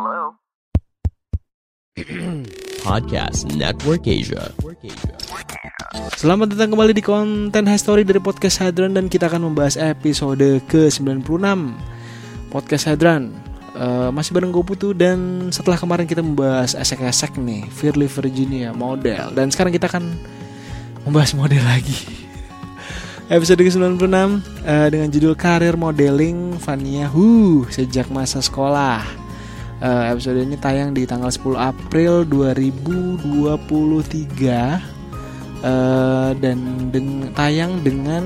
Hello? Podcast Network Asia. Selamat datang kembali di konten History dari Podcast Hadran dan kita akan membahas episode ke-96 Podcast Hadran uh, Masih bareng gue Putu dan setelah kemarin kita membahas esek-esek nih Firly Virginia model Dan sekarang kita akan membahas model lagi Episode ke-96 uh, dengan judul Karir Modeling Fania Hu sejak masa sekolah uh, Episode ini tayang di tanggal 10 April 2023 uh, dan deng tayang dengan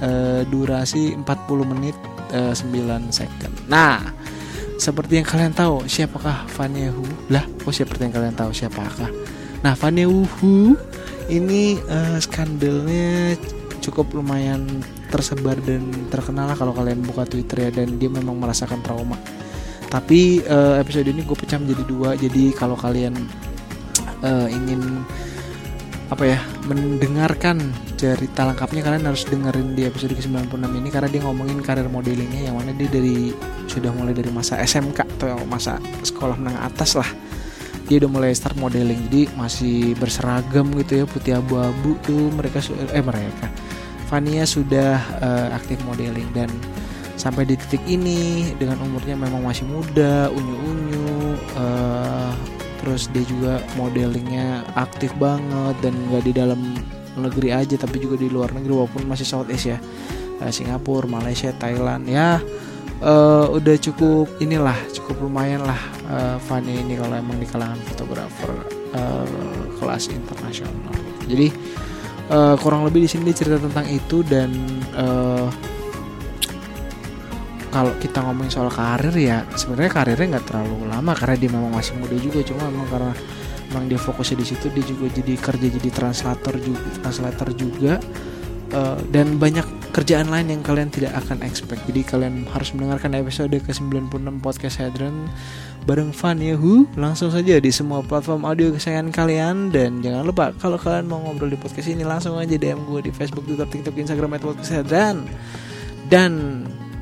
uh, durasi 40 menit uh, 9 second. Nah, seperti yang kalian tahu, siapakah Vanya Hu? Lah, oh seperti yang kalian tahu siapakah? Nah, Vanya Hu ini uh, skandalnya cukup lumayan tersebar dan terkenal lah kalau kalian buka Twitter ya dan dia memang merasakan trauma. Tapi uh, episode ini gue pecah menjadi dua. Jadi kalau kalian uh, ingin apa ya mendengarkan cerita lengkapnya kalian harus dengerin di episode ke-96 ini. Karena dia ngomongin karir modelingnya yang mana dia dari sudah mulai dari masa SMK atau masa sekolah menengah atas lah. Dia udah mulai start modeling. Jadi masih berseragam gitu ya putih abu-abu tuh. Mereka eh mereka. Vania sudah uh, aktif modeling. Dan sampai di titik ini dengan umurnya memang masih muda unyu-unyu uh, terus dia juga modelingnya aktif banget dan nggak di dalam negeri aja tapi juga di luar negeri walaupun masih South Asia uh, Singapura Malaysia Thailand. Ya uh, udah cukup inilah cukup lumayan lah uh, Fanny ini kalau emang di kalangan fotografer uh, kelas internasional. Jadi uh, kurang lebih di sini cerita tentang itu dan uh, kalau kita ngomongin soal karir ya sebenarnya karirnya nggak terlalu lama karena dia memang masih muda juga. Cuma memang karena memang dia fokusnya di situ dia juga jadi kerja jadi translator juga translator juga. Uh, dan banyak kerjaan lain yang kalian tidak akan expect. Jadi kalian harus mendengarkan episode ke 96 podcast Hadron bareng Fan Yahu langsung saja di semua platform audio kesayangan kalian. Dan jangan lupa kalau kalian mau ngobrol di podcast ini langsung aja DM gue di Facebook, Twitter, TikTok, Instagram podcast Hadron. Dan